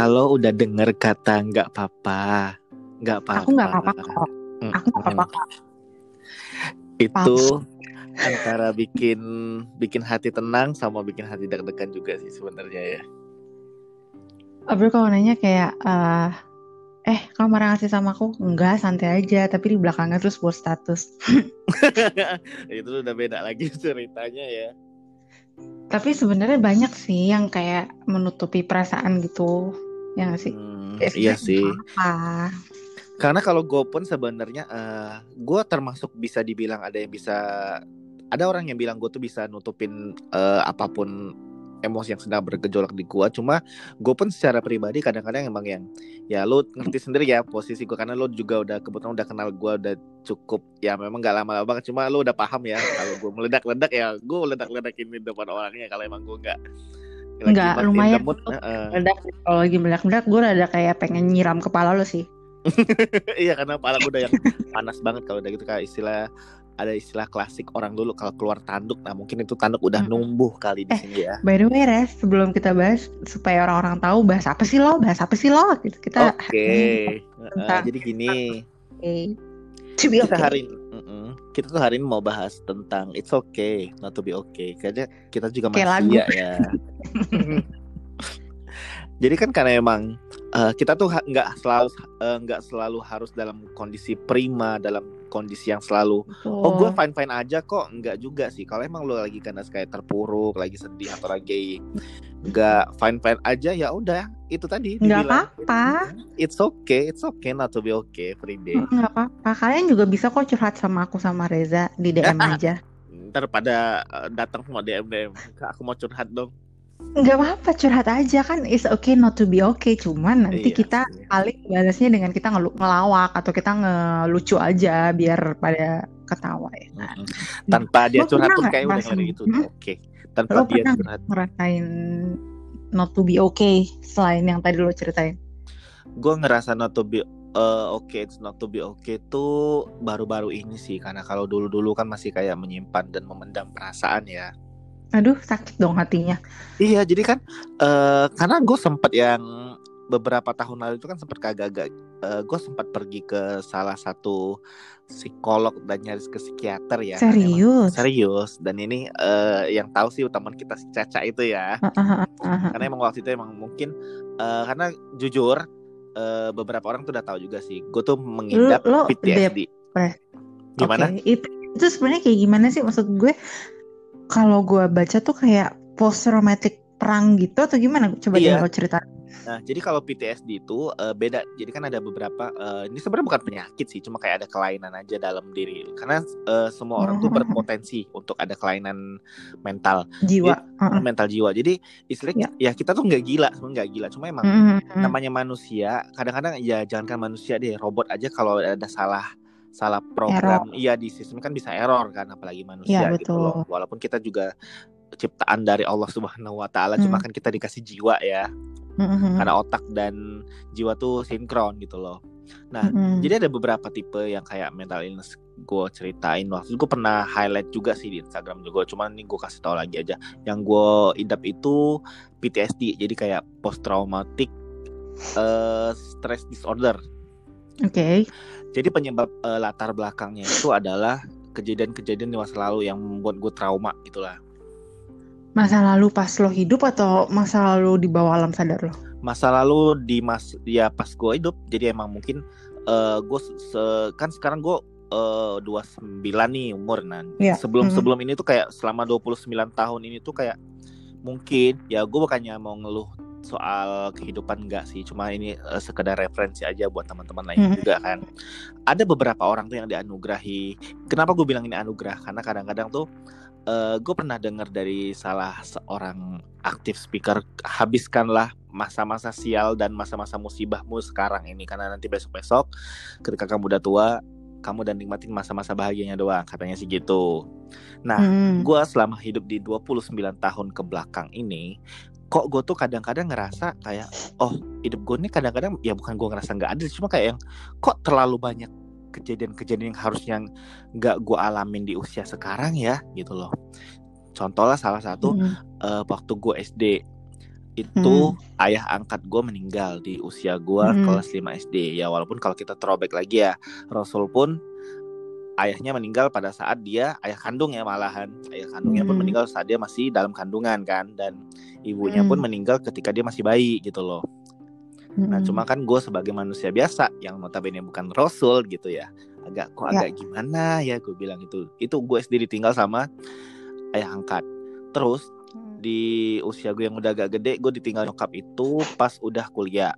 Kalau udah denger kata nggak apa-apa, nggak apa-apa. Aku nggak apa-apa kok. Aku nggak apa-apa. Itu antara bikin bikin hati tenang sama bikin hati deg-degan juga sih sebenarnya ya. Abis kalau nanya kayak eh eh kamu marah ngasih sama aku enggak santai aja tapi di belakangnya terus buat status itu udah beda lagi ceritanya ya. tapi sebenarnya banyak sih yang kayak menutupi perasaan gitu ya nggak sih Hmm, Ya, iya sih. apa Karena kalau gue pun sebenarnya eh gue termasuk bisa dibilang ada yang bisa ada orang yang bilang gue tuh bisa nutupin eh, apa pun emosi yang sedang bergejolak di gue. Cuma gue pun secara pribadi kadang-kadang emang yang ya lu ngerti sendiri ya posisi gue karena lu juga udah kebetulan udah kenal gue udah cukup ya memang gak lama-lama banget. Cuma lu udah paham ya kalau gue meledak-ledak ya gue meledak-ledakin di depan orangnya kalau emang gue nggak lagi Nggak, not in the lumayan heeh. meledak kalau lagi meledak-meledak gue ada kayak pengen nyiram kepala lo sih iya karena kepala gue udah yang panas banget kalau udah gitu kayak istilah ada istilah klasik orang dulu kalau keluar tanduk nah mungkin itu tanduk udah Mm-mm. numbuh kali di Eh. sini ya by the way Res sebelum kita bahas supaya orang-orang tahu bahas apa sih lo bahas apa sih lo gitu kita oke Heeh, tentang- jadi gini okay. kita okay. hari Mm-mm. kita tuh hari ini mau bahas tentang it's okay not to be okay. Kayaknya kita juga Kayak manusia ya. Jadi kan karena emang eh, kita tuh nggak selalu eh, nggak selalu harus dalam kondisi prima dalam kondisi yang selalu Oh gue fine fine aja kok. Enggak juga sih. Kalau emang lo lagi kena kayak terpuruk Lagi sedih atau lagi Enggak fine fine aja ya udah Itu tadi nggak apa-apa. It's okay It's okay not to be okay Free day. Nggak apa-apa. Kalian juga bisa kok curhat sama aku sama Reza di DM aja. Ntar pada eh, datang semua DM DM Kak aku mau curhat dong nggak apa-apa curhat aja. Kan it's okay not to be okay. Cuman nanti Iya kita sih. paling balasnya dengan kita ngelu- ngelawak atau kita ngelucu aja biar pada ketawa ya kan? Tanpa dia Lo curhat pun kayak udah ngeri gitu. Hmm? Oke Tanpa lo dia curhat. ngerasain not to be okay selain yang tadi lo ceritain? Gue ngerasa not to be eh, okay It's not to be okay tuh Baru-baru ini sih. Karena kalau dulu-dulu kan masih kayak menyimpan Dan memendam perasaan ya aduh sakit dong hatinya Iya, jadi kan eh karena gue sempat yang beberapa tahun lalu itu kan sempat kagak-agak gue sempat pergi ke salah satu psikolog dan nyaris ke psikiater ya. kan, serius Serius dan ini eh yang tahu sih teman kita si Caca itu ya. Ah, ah, ah. Karena emang waktu itu emang mungkin eh karena jujur eh beberapa orang tuh udah tahu juga sih. Gue tuh mengidap lo PTSD. depres. Gimana? Itu itu sebenarnya kayak gimana sih maksud gue? Kalau gue baca tuh kayak post traumatic perang gitu atau gimana? Coba Iya. deh cerita. Nah, jadi kalau PTSD itu eh, beda. Jadi kan ada beberapa eh, ini sebenarnya bukan penyakit sih, cuma kayak ada kelainan aja dalam diri. Karena eh, semua orang tuh Oh. berpotensi untuk ada kelainan mental, Jiwa. Heeh. mental jiwa. Jadi istilahnya ya kita tuh nggak gila, sebenarnya nggak gila. Cuma emang Mm, mm, mm. namanya manusia, kadang-kadang ya jangankan manusia deh, robot aja kalau ada salah salah program, iya di sistem kan bisa error kan, apalagi manusia Iya, gitu loh. Walaupun kita juga ciptaan dari Allah Subhanahu Wa Taala, cuma Hmm. kan kita dikasih jiwa ya Mm, mm, mm. karena otak dan jiwa tuh sinkron gitu loh. Nah, Mm, mm. jadi ada beberapa tipe yang kayak mental illness gue ceritain waktu itu gue pernah highlight juga sih di Instagram juga. Cuman ini gue kasih tau lagi aja. Yang gue idap itu PTSD, jadi kayak post traumatic eh, stress disorder. Oke. Jadi penyebab eh, latar belakangnya itu adalah kejadian-kejadian di masa lalu yang membuat gue trauma gitulah. Masa lalu pas lo hidup atau masa lalu di bawah alam sadar lo? masa lalu di mas ya pas gue hidup jadi emang mungkin eh gue se- kan sekarang gue eh 29 nih umur nah Iya. sebelum Mhm. sebelum ini tuh kayak selama 29 tahun ini tuh kayak mungkin ya gue bukannya mau ngeluh soal kehidupan enggak sih cuma ini eh, sekedar referensi aja buat teman-teman lain Mhm. juga kan ada beberapa orang tuh yang dianugerahi kenapa gue bilang ini anugerah karena kadang-kadang tuh eh gue pernah dengar dari salah seorang aktif speaker habiskanlah masa-masa sial dan masa-masa musibahmu sekarang ini karena nanti besok-besok ketika kamu udah tua kamu dan nikmatin masa-masa bahagianya doang katanya sih gitu. Nah, Mm. gue selama hidup di 29 tahun ke belakang ini kok gue tuh kadang-kadang ngerasa kayak oh hidup gue ini kadang-kadang ya bukan gue ngerasa nggak adil cuma kayak yang kok terlalu banyak kejadian-kejadian yang harusnya nggak gue alamin di usia sekarang ya gitu loh contoh lah salah satu Mm. eh, waktu gue SD itu ayah angkat gue meninggal di usia gue Hmm. kelas 5 SD ya walaupun kalau kita throwback lagi ya Rasul pun ayahnya meninggal pada saat dia ayah kandung ya malahan ayah kandungnya pun Hmm. meninggal saat dia masih dalam kandungan kan dan ibunya pun Hmm. meninggal ketika dia masih bayi gitu loh nah Mm-mm. cuma kan gue sebagai manusia biasa yang notabene bukan Rasul gitu ya agak kok Ya. agak gimana ya gue bilang itu itu gue SD ditinggal sama ayah angkat terus di usia gue yang udah agak gede gue ditinggal nyokap itu pas udah kuliah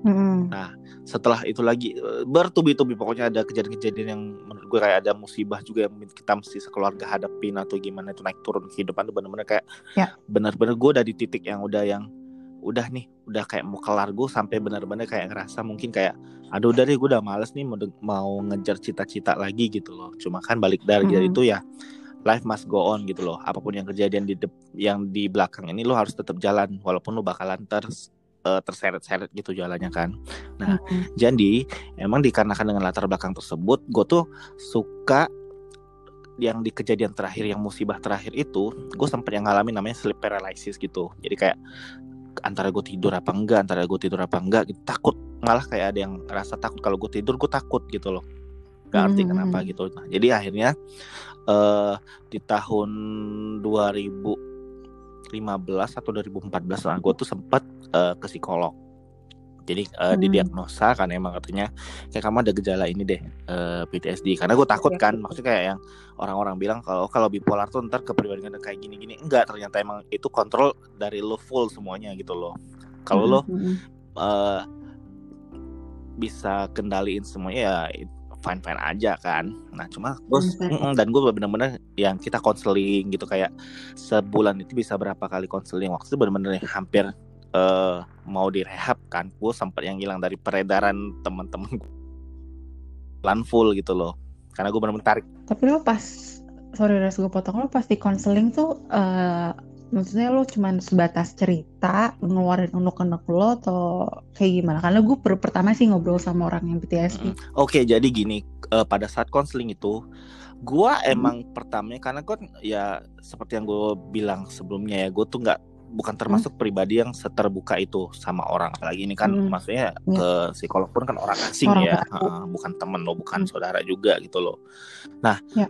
Mm-mm. setelah itu lagi eh, bertubi-tubi pokoknya ada kejadian-kejadian yang menurut gue kayak ada musibah juga yang kita mesti sekeluarga hadapin atau gimana itu naik turun kehidupan tuh bener-bener kayak Ya. bener-bener gue udah di titik yang udah yang udah nih udah kayak mau kelar gue sampai bener-bener kayak ngerasa mungkin kayak aduh udah deh gue udah males nih mau, de- mau ngejar cita-cita lagi gitu loh cuma kan balik dari dari Mm-mm. itu ya life must go on gitu loh apa pun yang kejadian di dep- yang di belakang ini lo harus tetap jalan walaupun lo bakalan ter eh, terseret-seret gitu jalannya kan Nah, Mm-mm. jadi emang dikarenakan dengan latar belakang tersebut, gue tuh suka yang di kejadian terakhir yang musibah terakhir itu, gue sempat yang ngalamin namanya sleep paralysis gitu. Jadi kayak antara gue tidur apa enggak, antara gue tidur apa enggak, gitu. takut malah kayak ada yang rasa takut kalau gue tidur gue takut gitu loh. Gak ngerti Mhm. kenapa gitu. Nah, jadi akhirnya eh di tahun 2015 atau 2014 lah, gue tuh sempat eh, ke psikolog. Jadi eh, Hmm. didiagnosa kan emang katanya kayak kamu ada gejala ini deh eh, PTSD. Karena gue takut kan, maksudnya kayak yang orang-orang bilang kalau kalau bipolar tuh ntar kepribadian kayak gini-gini. Enggak, ternyata emang itu kontrol dari lo full semuanya gitu loh. Kalau lo Mm-mm. eh, bisa kendaliin semuanya ya fine fine aja kan. Nah cuma terus dan gue bener-bener yang kita konseling gitu kayak sebulan itu bisa berapa kali konseling waktu itu bener-bener hampir eh, mau direhab kan. Gue sempat yang hilang dari peredaran teman-teman gue Lan full gitu loh. Karena gue bener-bener tarik. Tapi lo pas, sorry Res gue potong. Lo pas di konseling tuh, eh maksudnya lo cuman sebatas cerita, ngeluarin unek-unek lo atau kayak gimana? Karena gue baru pertama sih ngobrol sama orang yang PTSD. Oke, jadi gini, eh, pada saat konseling itu, gua Hmm. emang pertamanya karena kan ya seperti yang gue bilang sebelumnya ya, gue tuh nggak bukan termasuk pribadi yang seterbuka itu sama orang. Lagi ini kan, Hmm. maksudnya Ya. ke psikolog pun kan orang asing Orang ya. Heeh, bukan temen lo, bukan Hmm. saudara juga gitu loh. Nah, Ya.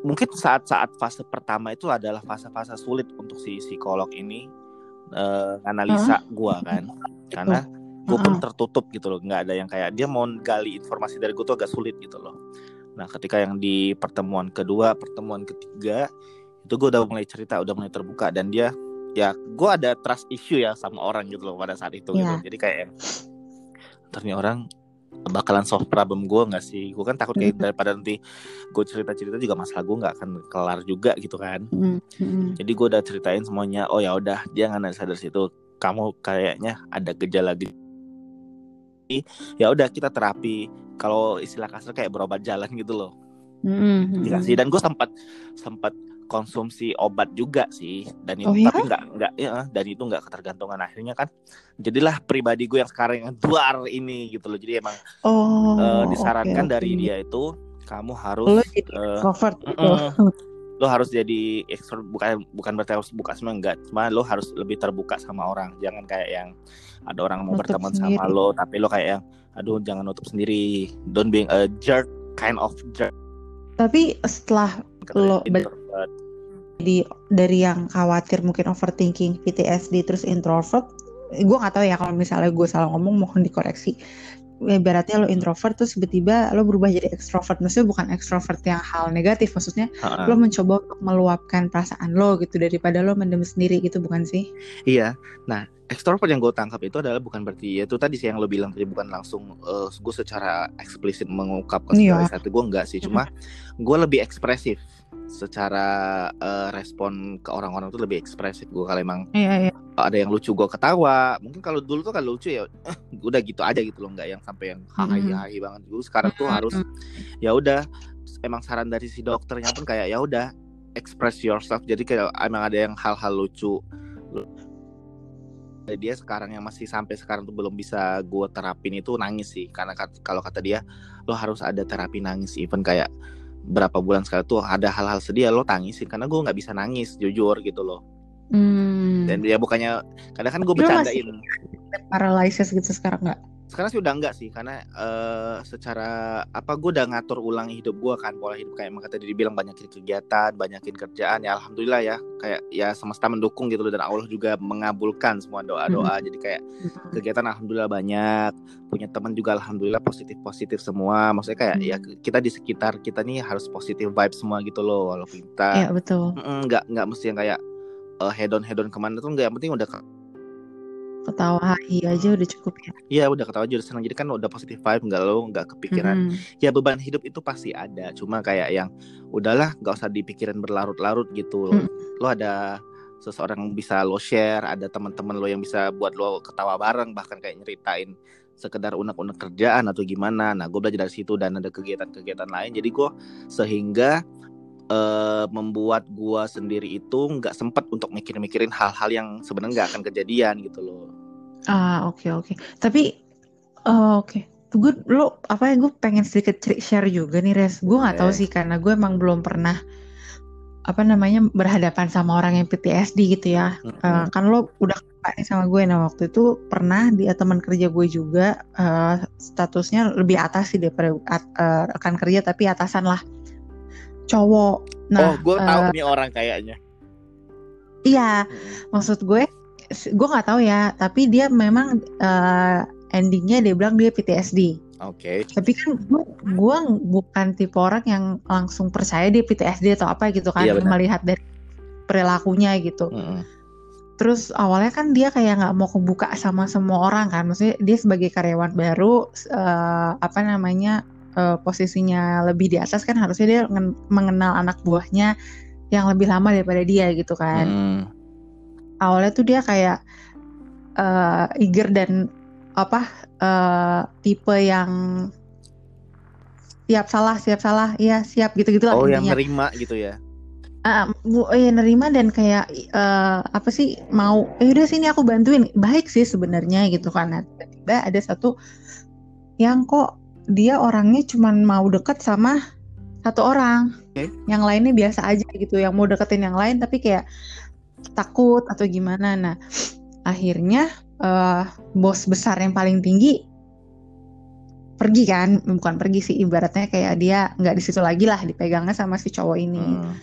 Mungkin saat-saat fase pertama itu adalah fase-fase sulit untuk si psikolog ini eh, analisa gua kan, karena gue pun tertutup gitu loh nggak ada yang kayak dia mau gali informasi dari gue tuh agak sulit gitu loh. Nah ketika yang di pertemuan kedua pertemuan ketiga itu gue udah mulai cerita udah mulai terbuka dan dia ya gue ada trust issue ya sama orang gitu loh pada saat itu gitu. Iya. jadi kayak nih orang bakalan solve problem gue nggak sih? Gue kan takut kayak Mhm. daripada nanti gue cerita cerita juga masalah gue nggak akan kelar juga gitu kan. Mm, mm, jadi gue udah ceritain semuanya oh ya udah dia analisa dari situ. Kamu kayaknya ada gejala gejala ya udah kita terapi. Kalau istilah kasar kayak berobat jalan gitu loh. Mm, mm, dikasih. Dan gue sempat sempat konsumsi obat juga sih dan itu Oh ya? tapi nggak nggak ya dan itu nggak ketergantungan akhirnya kan jadilah pribadi gue yang sekarang yang duar ini gitu loh jadi emang Oh, oke, disarankan oke. dari dia itu kamu harus Lo jadi extrovert gitu. Mm-mm. lo harus jadi ekstro bukan bukan berarti harus buka semua enggak cuma lo harus lebih terbuka sama orang jangan kayak yang ada orang mau Nutup berteman sama sendiri. lo tapi lo kayak yang aduh jangan nutup sendiri don't being a jerk kind of jerk Tapi setelah Lo- introvert. jadi dari yang khawatir mungkin overthinking PTSD terus introvert gue nggak tahu ya kalau misalnya gue salah ngomong mohon dikoreksi ibaratnya lo introvert terus tiba-tiba lo berubah jadi extrovert maksudnya bukan extrovert yang hal negatif maksudnya Ha-ha. lo mencoba untuk meluapkan perasaan lo gitu daripada lo mendem sendiri gitu bukan sih Iya. Nah, ekstrovert yang gue tangkap itu adalah bukan berarti ya itu tadi sih yang lo bilang tadi bukan langsung gue secara eksplisit mengungkapkan Iya. segala sesuatu gue enggak sih cuma gue lebih ekspresif secara eh, respon ke orang-orang tuh lebih ekspresif. Gue kalau emang iya iya. ada yang lucu gue ketawa. Mungkin kalau dulu tuh kalau lucu ya eh, udah gitu aja gitu loh nggak yang sampai yang hahi Mm-mm. hahi banget. Dulu sekarang tuh harus ya udah emang saran dari si dokternya pun kayak ya udah express yourself. Jadi kayak emang ada yang hal-hal lucu. Lu- dia sekarang yang masih sampai sekarang tuh belum bisa gue terapin itu nangis sih. Karena kalau kata dia lo harus ada terapi nangis. Even kayak berapa bulan sekali tuh ada hal-hal sedih ya lo tangisin karena gue nggak bisa nangis jujur gitu loh Hmm. dan ya bukannya kadang kan gue bercandain paralysis gitu sekarang nggak? Sekarang sih udah enggak sih karena eh, secara apa gue udah ngatur ulang hidup gue kan pola hidup. Kayak emang kata dibilang banyakin kegiatan banyakin kerjaan ya alhamdulillah ya. Kayak ya semesta mendukung gitu loh dan Allah juga mengabulkan semua doa doa jadi kayak kegiatan alhamdulillah banyak punya teman juga alhamdulillah positif positif semua. Maksudnya kayak Hmm. ya kita di sekitar kita nih harus positif vibe semua gitu loh walaupun kita Iya betul. nggak nggak mesti yang kayak eh, head on head on ke mana tuh nggak yang penting udah Ketawa HI aja udah cukup ya. ya udah ketawa aja udah senang jadi kan udah positif vibe nggak lo nggak kepikiran Mm-mm. ya beban hidup itu pasti ada cuma kayak yang udahlah nggak usah dipikirin berlarut-larut gitu Hmm. lo ada seseorang yang bisa lo share ada teman-teman lo yang bisa buat lo ketawa bareng bahkan kayak nyeritain sekedar unek-unek kerjaan atau gimana nah gue belajar dari situ dan ada kegiatan-kegiatan lain jadi gue sehingga eh, membuat gue sendiri itu nggak sempet untuk mikir-mikirin hal-hal yang sebenarnya nggak akan kejadian gitu loh Ah oke oke. Tapi eh, oke. Gue lo apa ya gue pengen sedikit share juga nih res. Gue nggak tahu Oke. sih karena gue emang belum pernah apa namanya berhadapan sama orang yang PTSD gitu ya. Mm-mm. kan lo udah kenal nih sama gue. Nah waktu itu pernah di teman kerja gue juga eh, statusnya lebih atas sih daripada eh, rekan kerja tapi atasan lah cowok. oh Nah gue tahu eh, nih orang kayaknya iya Mm-mm. maksud gue gue nggak tahu ya tapi dia memang eh, endingnya dia bilang dia PTSD oke tapi kan gue gue bukan tipe orang yang langsung percaya dia PTSD atau apa gitu kan Iya, benar. melihat dari perilakunya gitu Mm-mm. terus awalnya kan dia kayak nggak mau kebuka sama semua orang kan maksudnya dia sebagai karyawan baru eh, apa namanya eh, posisinya lebih di atas kan harusnya dia ngen- mengenal anak buahnya yang lebih lama daripada dia gitu kan Mm. awalnya tuh dia kayak eh eager dan apa eh tipe yang siap salah siap salah ya siap gitu gitu lah Oh yang nerima gitu ya. Ah, bu ya nerima dan kayak eh, apa sih mau eh udah sini aku bantuin baik sih sebenarnya gitu kan Nah, tiba-tiba ada satu yang kok dia orangnya cuman mau deket sama satu orang. Oke. yang lainnya biasa aja gitu yang mau deketin yang lain tapi kayak takut atau gimana. Nah akhirnya eh, bos besar yang paling tinggi pergi kan? Bukan pergi sih ibaratnya kayak dia nggak di situ lagi lah dipegangnya sama si cowok ini. Hmm.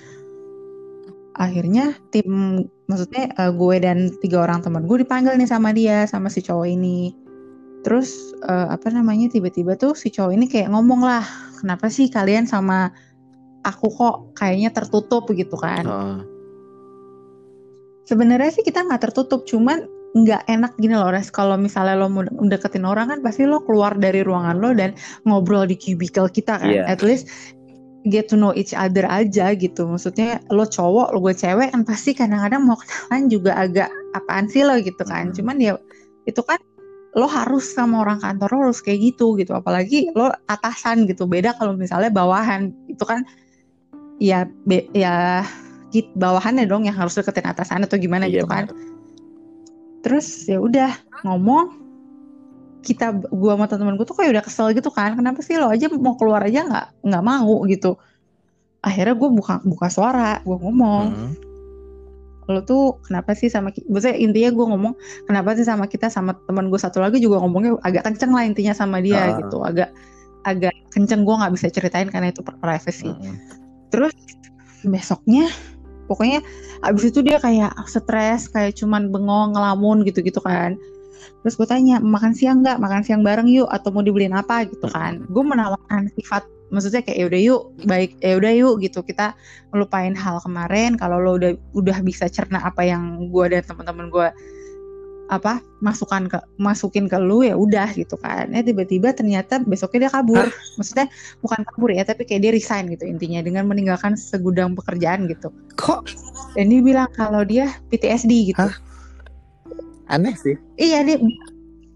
akhirnya tim maksudnya eh, gue dan tiga orang teman gue dipanggil nih sama dia sama si cowok ini terus eh, apa namanya tiba-tiba tuh si cowok ini kayak ngomong lah kenapa sih kalian sama aku kok kayaknya tertutup gitu kan Heeh. sebenarnya sih kita nggak tertutup cuman nggak enak gini loh res kalau misalnya lo mau deketin orang kan pasti lo keluar dari ruangan lo dan ngobrol di cubicle kita kan Iya. at least get to know each other aja gitu maksudnya lo cowok lo gue cewek kan pasti kadang-kadang mau kenalan juga agak apaan sih lo gitu kan Mhm. cuman ya itu kan lo harus sama orang kantor lo harus kayak gitu gitu. Apalagi lo atasan gitu. Beda kalau misalnya bawahan. Itu kan ya be- ya kit bawahannya dong yang harus deketin atasan atau gimana Iya, gitu kan. benar. terus ya udah ngomong. Kita gua sama teman-teman gue tuh kayak udah kesel gitu kan. Kenapa sih lo aja mau keluar aja nggak nggak mau gitu. Akhirnya gue buka buka suara gue ngomong. Hmm. Lo tuh kenapa sih sama kita maksudnya intinya gue ngomong kenapa sih sama kita sama teman gue satu lagi juga ngomongnya agak kenceng lah intinya sama dia Ah. gitu. Agak agak kenceng gue nggak bisa ceritain karena itu privacy. Hmm. terus besoknya pokoknya abis itu dia kayak stres kayak cuman bengong ngelamun gitu-gitu kan. Terus gue tanya makan siang nggak? Makan siang bareng yuk atau mau dibeliin apa? gitu kan. Gue menawarkan sifat maksudnya kayak yaudah yuk baik ya udah yuk gitu. Kita melupain hal kemarin kalau lo udah udah bisa cerna apa yang gue dan teman-teman gue apa masukan ke masukin ke lu ya udah gitu kan. Ya tiba-tiba ternyata besoknya dia kabur. Maksudnya bukan kabur ya tapi kayak dia resign gitu intinya dengan meninggalkan segudang pekerjaan gitu. Kok? Dan dia bilang kalau dia PTSD gitu. Hah? aneh sih. iya dia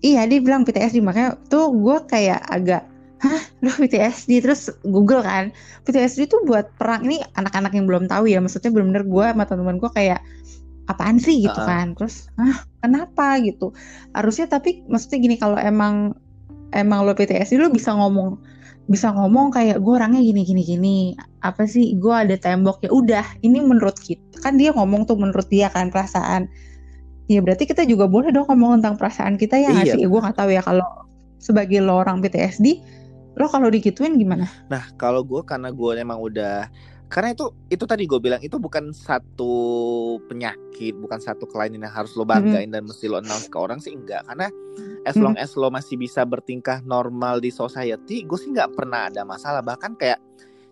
iya dia bilang PTSD makanya tuh gue kayak agak hah? Lu PTSD terus Google kan. PTSD tuh buat perang. Ini anak-anak yang belum tahu ya. Maksudnya bener-bener gue sama teman-teman gue kayak apaan sih? gitu Uh-uh. kan. Terus ah kenapa? gitu. Harusnya tapi maksudnya gini kalau emang emang lo PTSD lo bisa ngomong bisa ngomong kayak gue orangnya gini gini gini. Apa sih? Gue ada tembok. Ya udah ini menurut kita kan dia ngomong tuh menurut dia kan perasaan. Ya berarti kita juga boleh dong ngomong tentang perasaan kita ya Iya. sih? Gue nggak tahu ya kalau sebagai lo orang PTSD lo kalau digituin gimana Nah, kalau gue karena gue emang udah karena itu itu tadi gue bilang itu bukan satu penyakit, bukan satu kelainan yang harus lo banggain dan mesti lo announce ke orang sih enggak. Karena as long as lo masih bisa bertingkah normal di society, gue sih nggak pernah ada masalah. Bahkan kayak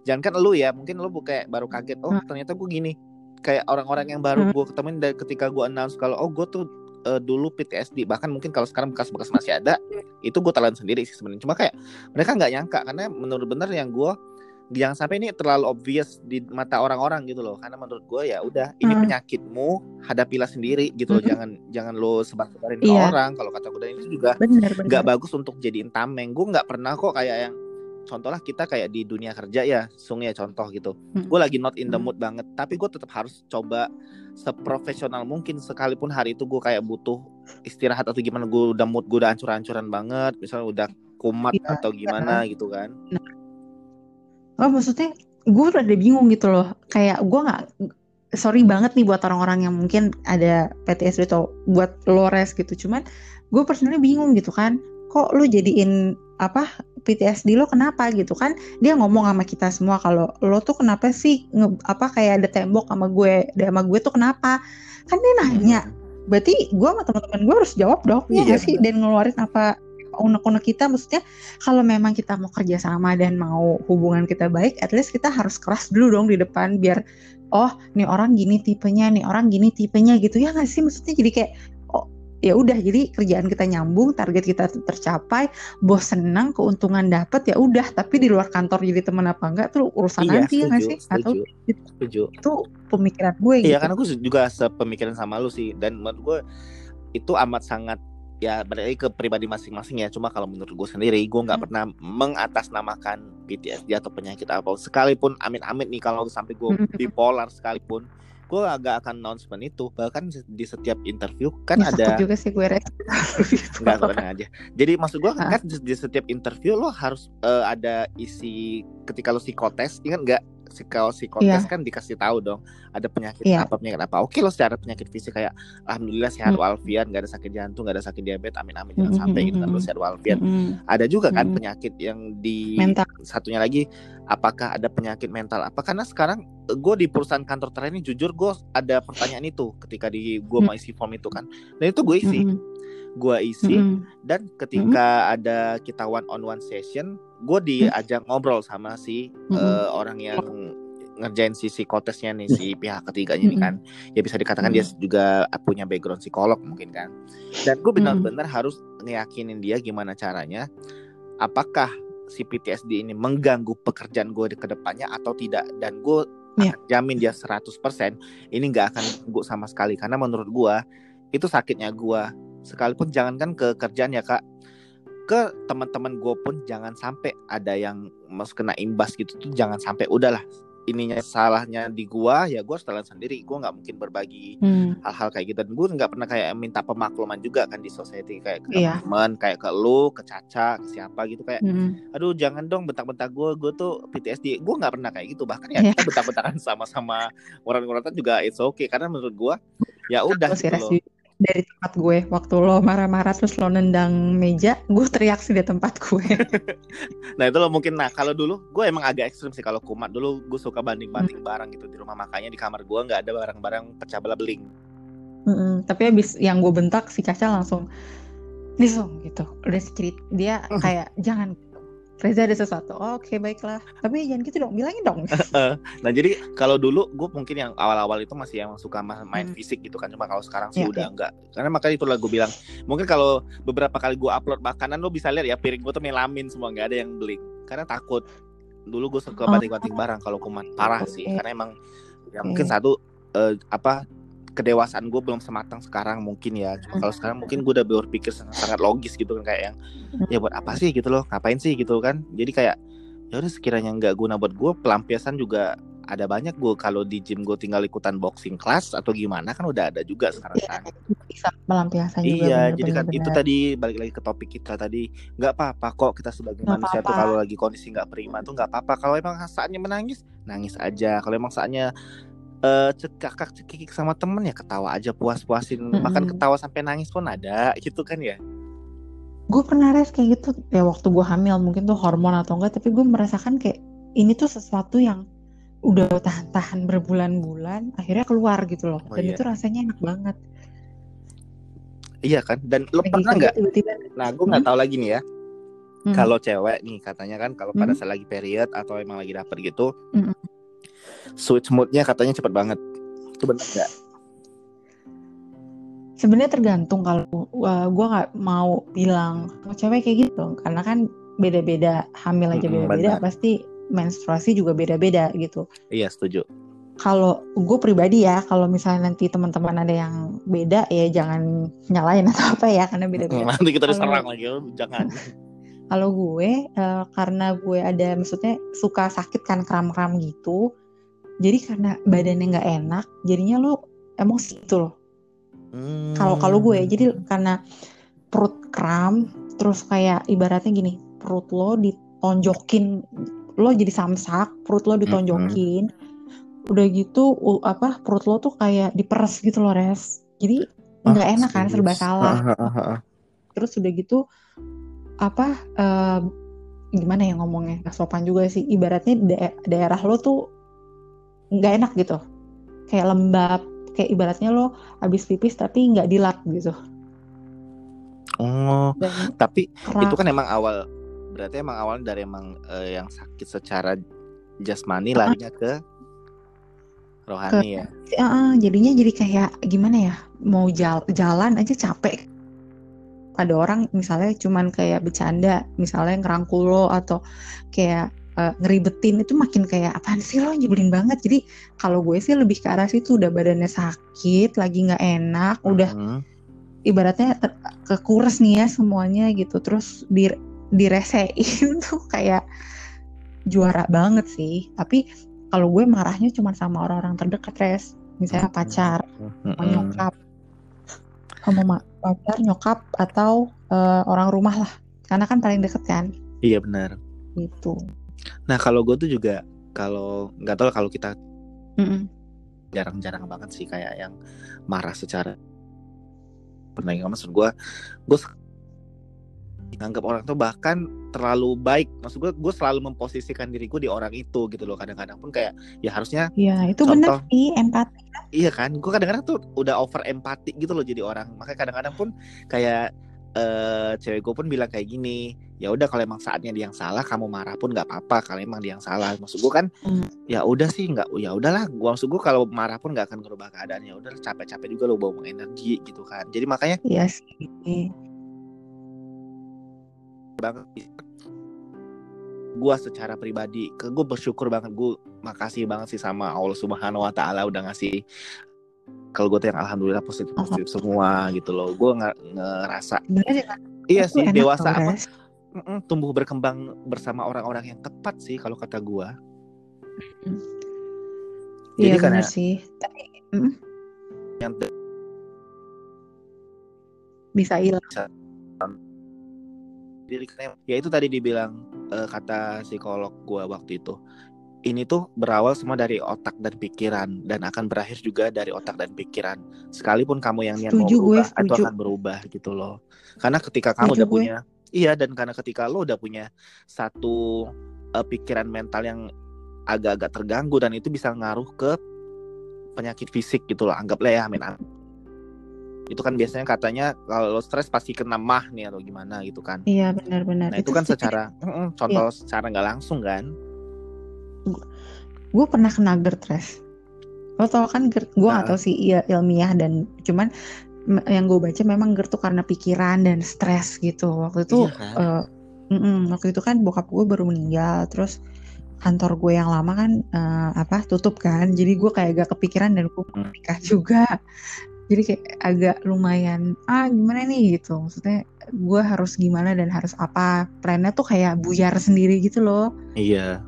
jangan kan lu ya, mungkin lo bu- kayak baru kaget, oh Hmm. ternyata gue gini. Kayak orang-orang yang baru Hmm. gue ketemuin dari ketika gue announce kalau oh gue tuh eh, dulu PTSD bahkan mungkin kalau sekarang bekas-bekas masih ada itu gue telan sendiri sih sebenarnya cuma kayak mereka nggak nyangka karena menurut bener yang gue jangan sampai ini terlalu obvious di mata orang-orang gitu loh karena menurut gue ya udah ini Hmm. penyakitmu hadapilah sendiri gitu loh Mhm. jangan jangan lo sebar-sebarin ke Iya. orang kalau kata gue dan itu juga nggak bagus untuk jadiin tameng gue nggak pernah kok kayak yang contoh lah kita kayak di dunia kerja ya sung ya contoh gitu Hmm. gue lagi not in the Hmm. mood banget tapi gue tetap harus coba seprofesional mungkin sekalipun hari itu gue kayak butuh istirahat atau gimana gue udah mood gue udah ancur-ancuran banget misalnya udah kumat Iya, atau gimana gitu kan oh maksudnya gue udah bingung gitu loh kayak gue nggak sorry banget nih buat orang-orang yang mungkin ada PTSD atau buat Lores gitu cuman gue personally bingung gitu kan kok lu jadiin apa PTSD lo kenapa gitu kan? Dia ngomong sama kita semua kalau lo tuh kenapa sih nge- apa kayak ada tembok sama gue ada sama gue tuh kenapa? Kan dia nanya. Berarti gue sama teman-teman gue harus jawab dong ya Iya, nggak sih? Dan ngeluarin apa unek-unek kita maksudnya kalau memang kita mau kerja sama dan mau hubungan kita baik at least kita harus keras dulu dong di depan biar oh nih orang gini tipenya nih orang gini tipenya gitu. Ya nggak sih? Maksudnya jadi kayak ya udah jadi kerjaan kita nyambung target kita tercapai bos senang keuntungan dapat ya udah. Tapi di luar kantor jadi teman apa enggak tuh urusan iya nanti ya nggak setuju sih? Atau setuju setuju. Itu pemikiran gue Iya gitu. karena gue juga sepemikiran sama lu sih. Dan menurut gue itu amat sangat ya berarti ke pribadi masing-masing ya. Cuma kalau menurut gue sendiri gue nggak Hmm. pernah mengatasnamakan PTSD atau penyakit apa sekalipun amit-amit nih kalau sampai gue Hmm. bipolar sekalipun gue agak akan announcement itu bahkan di setiap interview kan Ya, ada juga sih gue tenang aja. Jadi maksud Ah. kan di, di setiap interview lo harus eh, ada isi ketika lo psikotes, ingat nggak? Si kalau psikotes Iya. kan dikasih tahu dong ada penyakit Iya. apa penyakit apa. Oke lo secara penyakit fisik kayak alhamdulillah sehat Hmm. walafiat, nggak ada sakit jantung, nggak ada sakit diabetes, amin amin jangan Hmm, sampai hmm, gitu kan lo hmm, sehat walafiat. Mm-mm. Ada juga kan Hmm. penyakit yang di mental satunya lagi apakah ada penyakit mental apa karena sekarang gue di perusahaan kantor terakhir ini jujur gue ada pertanyaan itu ketika di gue Hmm. mau isi form itu kan dan itu gue isi Mm-mm. Gue isi Mm-mm. dan ketika ada kita one on one session gue diajak ngobrol sama si Mm-mm. eh, orang yang ngerjain si psikotesnya nih si pihak ketiganya ini kan. Ya bisa dikatakan dia juga punya background psikolog mungkin kan. Dan gue benar-benar harus ngeyakinin dia gimana caranya apakah si PTSD ini mengganggu pekerjaan gue di ke depannya atau tidak. Dan gue Iya. akan jamin dia 100% ini nggak akan ganggu sama sekali. Karena menurut gue itu sakitnya gue sekalipun jangankan ke kerjaan ya kak ke teman-teman gue pun jangan sampai ada yang mas kena imbas gitu tuh jangan sampai. Udahlah ininya salahnya di gua ya gua harus telan sendiri. Gua nggak mungkin berbagi Mm. hal-hal kayak gitu. Dan gue nggak pernah kayak minta pemakluman juga kan di society kayak ke Iya. teman kayak ke lu ke Caca ke siapa gitu. Kayak Mm. aduh jangan dong bentak-bentak gue gue tuh PTSD gue nggak pernah kayak gitu. Bahkan ya Iya. kita bentak-bentakan sama-sama orang-orang juga it's okay. Karena menurut gua ya udah gitu loh dari tempat gue waktu lo marah-marah terus lo nendang meja gue teriak sih di tempat gue Nah itu loh mungkin nah kalau dulu gue emang agak ekstrim sih kalau kumat dulu gue suka Hmm. banding-banding barang gitu di rumah makanya di kamar gue nggak ada barang-barang pecah belah beling. Mm-mm. tapi abis yang gue bentak si Caca langsung langsung gitu udah cerita dia kayak jangan Reza ada sesuatu. Oh, oke baiklah. Tapi jangan gitu dong bilangin dong. Nah jadi kalau dulu gue mungkin yang awal-awal itu masih yang suka ma- main Hmm. fisik gitu kan. Cuma kalau sekarang sih Iya, udah iya. enggak. Karena makanya itulah gue bilang mungkin kalau beberapa kali gue upload makanan lo bisa lihat ya piring gue tuh melamin semua nggak ada yang beling karena takut. Dulu gue suka Oh. banting-banting barang kalau kumat parah sih karena emang ya mungkin satu eh, apa kedewasaan gue belum sematang sekarang mungkin ya. Cuma kalau sekarang mungkin gue udah berpikir sangat, sangat logis gitu kan kayak yang ya buat apa sih? gitu loh. Ngapain sih? gitu kan. Jadi kayak ya udah sekiranya nggak guna buat gue pelampiasan juga ada banyak gue kalau di gym gue tinggal ikutan boxing class atau gimana kan udah ada juga sekarang kan bisa melampiaskan juga iya bener, jadi kan bener, itu bener. tadi balik lagi ke topik kita tadi. Nggak apa-apa kok kita sebagai Nggak manusia tuh apa-apa. kalau lagi kondisi nggak prima tuh nggak apa-apa. Kalau emang saatnya menangis nangis aja. Kalau emang saatnya eh cekakak cekikik sama temen ya ketawa aja puas-puasin bahkan Mm-mm. ketawa sampai nangis pun ada gitu kan ya gue pernah res kayak gitu ya waktu gue hamil mungkin tuh hormon atau enggak tapi gue merasakan kayak ini tuh sesuatu yang udah tahan-tahan berbulan-bulan akhirnya keluar gitu loh Oh, dan iya. itu rasanya enak banget iya kan dan lo pernah kerja nggak nah gue nggak tahu lagi nih ya Hmm. kalau cewek nih katanya kan kalau pada Hmm. saat lagi period atau emang lagi dapet gitu Mm-mm. Switch moodnya katanya cepet banget. Itu benar nggak? Sebenarnya tergantung kalau gue nggak mau bilang mau cewek kayak gitu. Karena kan beda-beda hamil aja beda-beda benar. pasti menstruasi juga beda-beda gitu. Iya setuju. Kalau gue pribadi ya kalau misalnya nanti teman-teman ada yang beda ya jangan nyalain atau apa ya karena beda-beda. Nanti kita diserang lagi oh, jangan. Kalau gue eh, karena gue ada maksudnya suka sakit kan kram-kram gitu jadi karena badannya nggak enak jadinya lo emosi gitu loh Hmm. kalau kalau gue jadi karena perut kram terus kayak ibaratnya gini perut lo ditonjokin lo jadi samsak perut lo ditonjokin udah gitu apa perut lo tuh kayak diperes gitu loh res jadi nggak Ah, enak kan serba serius? salah Ah, ah, ah, ah. terus udah gitu apa eh, gimana ya ngomongnya gak sopan juga sih ibaratnya da- daerah lo tuh nggak enak gitu. Kayak lembab kayak ibaratnya lo habis pipis tapi nggak dilap gitu. Oh dan tapi keras. itu kan emang awal berarti emang awalnya dari emang eh, yang sakit secara jasmani Ah. larinya ke rohani ya? Ah, ah, jadinya jadi kayak gimana ya mau jal- jalan aja capek. Ada orang misalnya cuman kayak bercanda misalnya ngerangkul lo atau kayak eh, ngeribetin itu makin kayak apaan sih lo nyebelin banget. Jadi kalau gue sih lebih ke arah situ udah badannya sakit lagi nggak enak udah Mhm. ibaratnya kekures nih ya semuanya gitu. Terus di diresein tuh kayak juara banget sih. Tapi kalau gue marahnya cuma sama orang-orang terdekat res. Misalnya pacar sama Mhm. nyokap. Sama ma- pacar nyokap atau eh, orang rumah lah. Karena kan paling deket kan. Iya benar. Gitu nah kalau gue tuh juga kalau nggak tahu kalau kita jarang-jarang banget sih kayak yang marah secara pernah nggak maksud gue gue nganggap orang tuh bahkan terlalu baik. Maksud gue gue selalu memposisikan diriku di orang itu gitu loh. Kadang-kadang pun kayak ya harusnya ya itu bener sih empati. Iya kan? Gue kadang-kadang tuh udah over empati gitu loh jadi orang. Makanya kadang-kadang pun kayak eh cewek gue pun bilang kayak gini ya udah kalau emang saatnya dia yang salah kamu marah pun nggak apa-apa kalau emang dia yang salah. Maksud gue kan Hmm. ya udah sih nggak ya udahlah. Gua maksud gue kalau marah pun nggak akan merubah keadaan ya udah capek-capek juga lo bawa energi gitu kan. Jadi makanya Iya sih. Banget gue secara pribadi ke gue bersyukur banget. Gue makasih banget sih sama Allah Subhanahu Wa Taala udah ngasih kalau gue tuh yang alhamdulillah positif positif semua gitu loh. Gue ngerasa bener ya iya sih dewasa apa Mm-mm, tumbuh berkembang bersama orang-orang yang tepat sih kalau kata gue Iya jadi karena bener sih. Tapi mm, yang bisa hilang. Diri ya itu tadi dibilang eh, kata psikolog gua waktu itu. Ini tuh berawal semua dari otak dan pikiran dan akan berakhir juga dari otak dan pikiran. Sekalipun kamu yang niat mau gue, berubah itu akan berubah gitu loh. Karena ketika kamu Setuju udah gue. punya iya dan karena ketika lo udah punya satu eh, pikiran mental yang agak-agak terganggu dan itu bisa ngaruh ke penyakit fisik gitu loh anggaplah ya amin amin. Itu kan biasanya katanya kalau lo stres pasti kena mah nih atau gimana gitu kan. Iya benar-benar. Nah itu, kan sih secara mm-mm, contoh secara nggak langsung kan. gue pernah kena GERD Res lo tau kan GERD? Gue Nah. tahu sih iya ilmiah dan cuman yang gue baca memang GERD tuh karena pikiran dan stres gitu. Waktu itu Iya kan? eh, mm-mm, waktu itu kan bokap gue baru meninggal terus kantor gue yang lama kan eh, apa tutup kan. Jadi gue kayak agak kepikiran dan gue mau Hmm. nikah juga. Jadi kayak agak lumayan ah gimana nih? gitu. Maksudnya gue harus gimana dan harus apa? Plannya tuh kayak buyar sendiri gitu loh. Iya.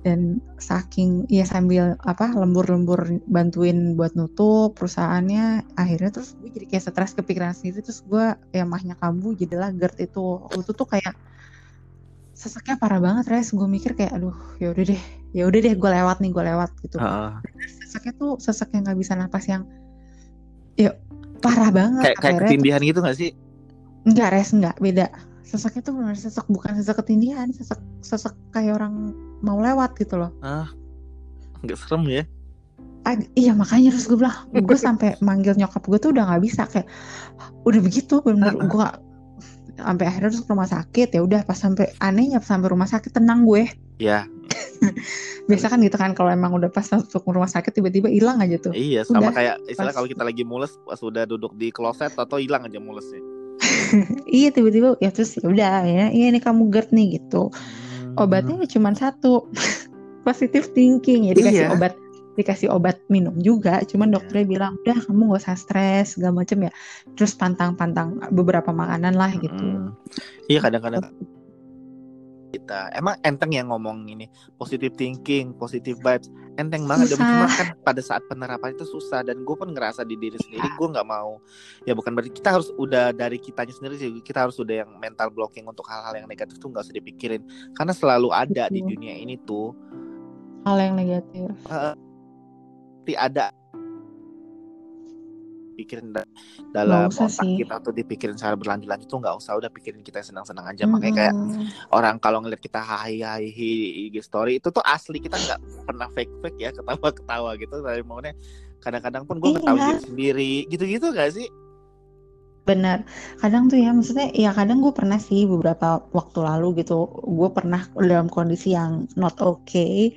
Dan saking ya sambil apa lembur-lembur bantuin buat nutup perusahaannya akhirnya terus gue jadi kayak stres kepikiran sendiri. Terus gue ya mahnya kambuh jadilah GERD itu. Itu tuh kayak seseknya parah banget res. Gue mikir kayak aduh ya udah deh ya udah deh gue lewat nih gue lewat gitu. Heeh. seseknya tuh sesek yang nggak bisa napas yang ya parah banget kayak kayak ketindihan gitu gak sih? Enggak res enggak beda. Seseknya tuh benar sesek bukan sesek ketindihan sesek sesek kayak orang mau lewat gitu loh. Nggak serem ya? Ag- iya makanya terus gue bilang gue sampai manggil nyokap gue tuh udah nggak bisa kayak udah begitu bener Uh-uh. gue sampai akhirnya terus ke rumah sakit ya udah pas sampai anehnya pas sampai rumah sakit tenang gue. Ya. Biasa kan gitu kan kalau emang udah pas masuk rumah sakit tiba-tiba hilang aja tuh. Iya sama Udah, kayak istilah pas- kalau kita lagi mules pas udah duduk di kloset atau hilang aja mulesnya. Iya tiba-tiba ya terus ya udah ya ini kamu GERD nih gitu. Hmm. Obatnya cuma satu. Positive thinking. Ya dikasih Iya. obat dikasih obat minum juga. Cuman dokternya bilang udah kamu gak usah stres segala macem ya. Terus pantang-pantang beberapa makanan lah gitu. Mm. Iya kadang-kadang kita emang enteng yang ngomong ini positive thinking, positive vibes, enteng banget. Dan. Cuma kan pada saat penerapan itu susah dan gue pun ngerasa di diri sendiri gue nggak mau. Ya bukan berarti kita harus udah dari kitanya sendiri sih kita harus udah yang mental blocking untuk hal-hal yang negatif tuh nggak usah dipikirin karena selalu ada di dunia ini tuh hal yang negatif pasti ada pikirin da- dalam otak sih. kita tuh dipikirin secara berlanjut-lanjut tuh nggak usah udah pikirin kita senang-senang aja. Makanya kayak orang kalau ngeliat kita hai hai hi IG story itu tuh asli kita nggak pernah fake fake ya ketawa ketawa gitu. Dari momennya kadang-kadang pun gue Iya. ketawa diri sendiri. Gitu-gitu gak sih? Benar kadang tuh ya maksudnya ya kadang gue pernah sih beberapa waktu lalu gitu gue pernah dalam kondisi yang not okay.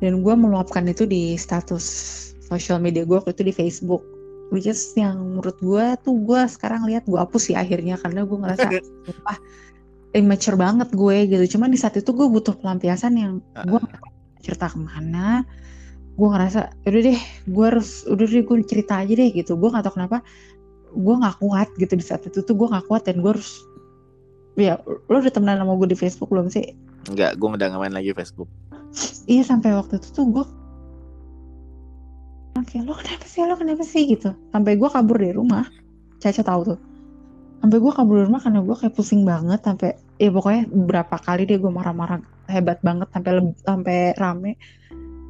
Dan gue meluapkan itu di status sosial media gue waktu itu di Facebook which is yang menurut gue tuh gue sekarang lihat gue hapus sih akhirnya karena gue ngerasa wah immature banget gue gitu. Cuman di saat itu gue butuh pelampiasan yang gue cerita ke mana. Gue ngerasa udah deh gue harus udah deh gue cerita aja deh gitu. Gue nggak tahu kenapa gue nggak kuat gitu di saat itu tuh gue nggak kuat dan gue harus ya lo udah temenan sama gue di Facebook belum sih? Enggak, gue udah nggak main lagi Facebook. Iya sampai waktu itu tuh gue oke lo kenapa sih? Lo kenapa sih? Gitu. Sampai gue kabur dari rumah. Caca tahu tuh. Sampai gue kabur dari rumah karena gue kayak pusing banget sampai ya pokoknya berapa kali deh gue marah-marah hebat banget sampai sampai rame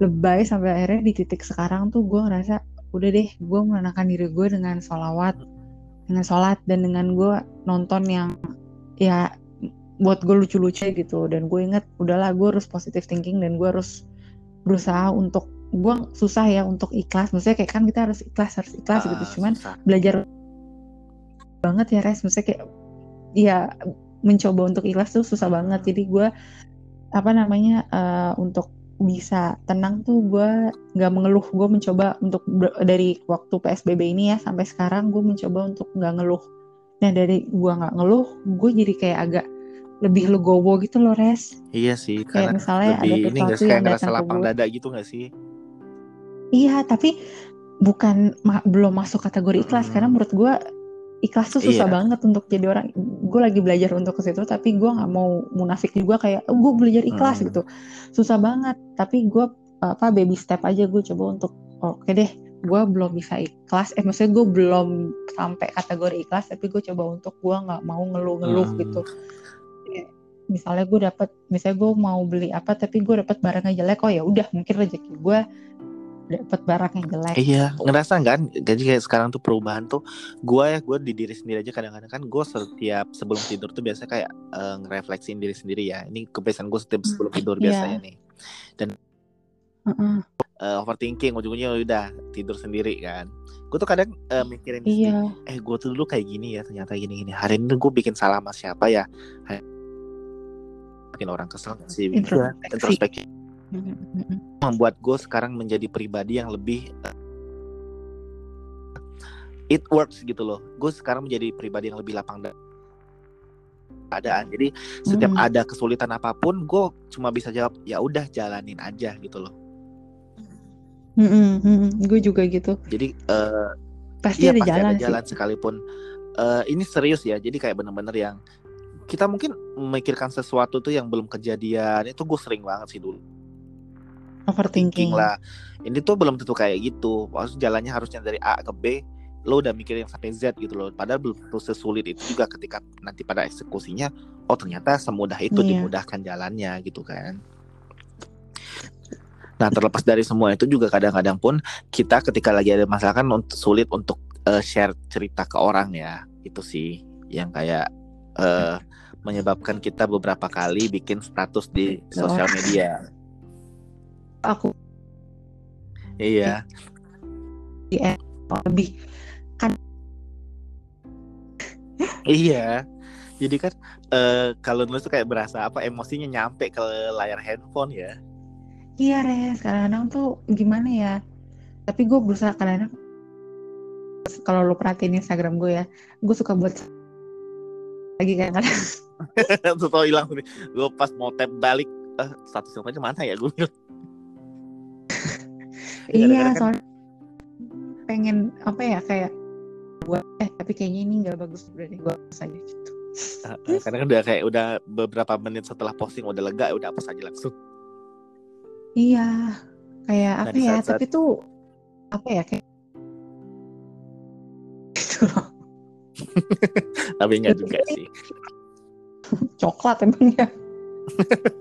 lebay sampai akhirnya di titik sekarang tuh gue ngerasa udah deh gue menenangkan diri gue dengan sholawat dengan sholat dan dengan gue nonton yang ya buat gue lucu-lucu gitu. Dan gue inget udahlah gue harus positive thinking dan gue harus berusaha untuk gue susah ya untuk ikhlas. Maksudnya kayak kan kita harus ikhlas harus ikhlas gitu. Ah, cuman susah. belajar banget ya res. Maksudnya kayak ya mencoba untuk ikhlas tuh susah banget. Jadi gue apa namanya eh, untuk bisa tenang tuh gue nggak mengeluh. Gue mencoba untuk dari waktu psbb ini ya sampai sekarang gue mencoba untuk nggak ngeluh. Nah dari gue nggak ngeluh gue jadi kayak agak lebih legowo gitu loh res. Iya sih, kayak karena misalnya ada lebih ini nggak sesuatu sih kayak yang ngerasa lapang gue dada gitu nggak sih? Iya tapi bukan ma- belum masuk kategori ikhlas Mm. karena menurut gue ikhlas tuh susah Iya. banget untuk jadi orang gue lagi belajar untuk ke situ tapi gue nggak mau munafik juga kayak oh, gue belajar ikhlas Hmm. gitu susah banget tapi gue apa baby step aja gue coba untuk oke deh gue belum bisa ikhlas eh maksudnya gue belum sampai kategori ikhlas tapi gue coba untuk gue nggak mau ngeluh-ngeluh Hmm. gitu misalnya gue dapat misalnya gue mau beli apa tapi gue dapat barangnya jelek oh ya udah mungkin rezeki gue dapat barang yang jelek Iya, ngerasa kan? Jadi kayak sekarang tuh perubahan tuh, gue ya gue di diri sendiri aja kadang-kadang kan gue setiap sebelum tidur tuh biasa kayak eh, ngerefleksiin diri sendiri ya. Ini kebiasaan gue setiap sebelum tidur Iya. biasanya nih. Heeh. Eh, overthinking ujung-ujungnya udah tidur sendiri kan. Gue tuh kadang eh, mikirin sendiri, iya eh gue tuh dulu kayak gini ya ternyata gini-gini. Hari ini gue bikin salah sama siapa ya? Hari- Bikin orang kesel sih? Introspeksi. Membuat gue sekarang menjadi pribadi yang lebih eh, it works gitu loh. Gue sekarang menjadi pribadi yang lebih lapang dada keadaan. Jadi setiap Mm. ada kesulitan apa pun gue cuma bisa jawab ya udah jalanin aja gitu loh. Mm, mm, mm. gue juga gitu. Jadi eh, pasti iya ada pasti jalan ada sih. jalan sekalipun. Eh, ini serius ya jadi kayak bener-bener yang kita mungkin memikirkan sesuatu tuh yang belum kejadian itu gue sering banget sih dulu overthinking. lah. Ini tuh belum tentu kayak gitu. Maksud jalannya harusnya dari A ke B lo udah mikirin sampai Z gitu loh. Padahal belum tentu sesulit itu juga ketika nanti pada eksekusinya oh ternyata semudah itu Iya. dimudahkan jalannya gitu kan. Nah terlepas dari semua itu juga kadang-kadang pun kita ketika lagi ada masalah kan untuk sulit untuk eh, share cerita ke orang ya. Itu sih yang kayak eh, menyebabkan kita beberapa kali bikin status di sosial media aku iya lebih Iya. Jadi kan eh, kalau nulis tuh kayak berasa apa emosinya nyampe ke layar handphone ya. iya res kadang-kadang tuh gimana ya tapi gue berusaha kadang-kadang kalau lo perhatiin Instagram gue ya gue suka buat lagi kadang-kadang Tuh tau hilang. Gue pas mau tap balik eh, status aja mana ya gue. Iya Kadang-kadang kan- soalnya pengen apa ya kayak buat eh tapi kayaknya ini nggak bagus berarti gue hapus aja gitu Karena kan udah kayak udah beberapa menit setelah posting udah lega udah hapus aja langsung. iya kayak Nah, apa ya saat-saat- tapi tuh apa ya kayak gitu loh Tapi enggak juga sih. coklat emang ya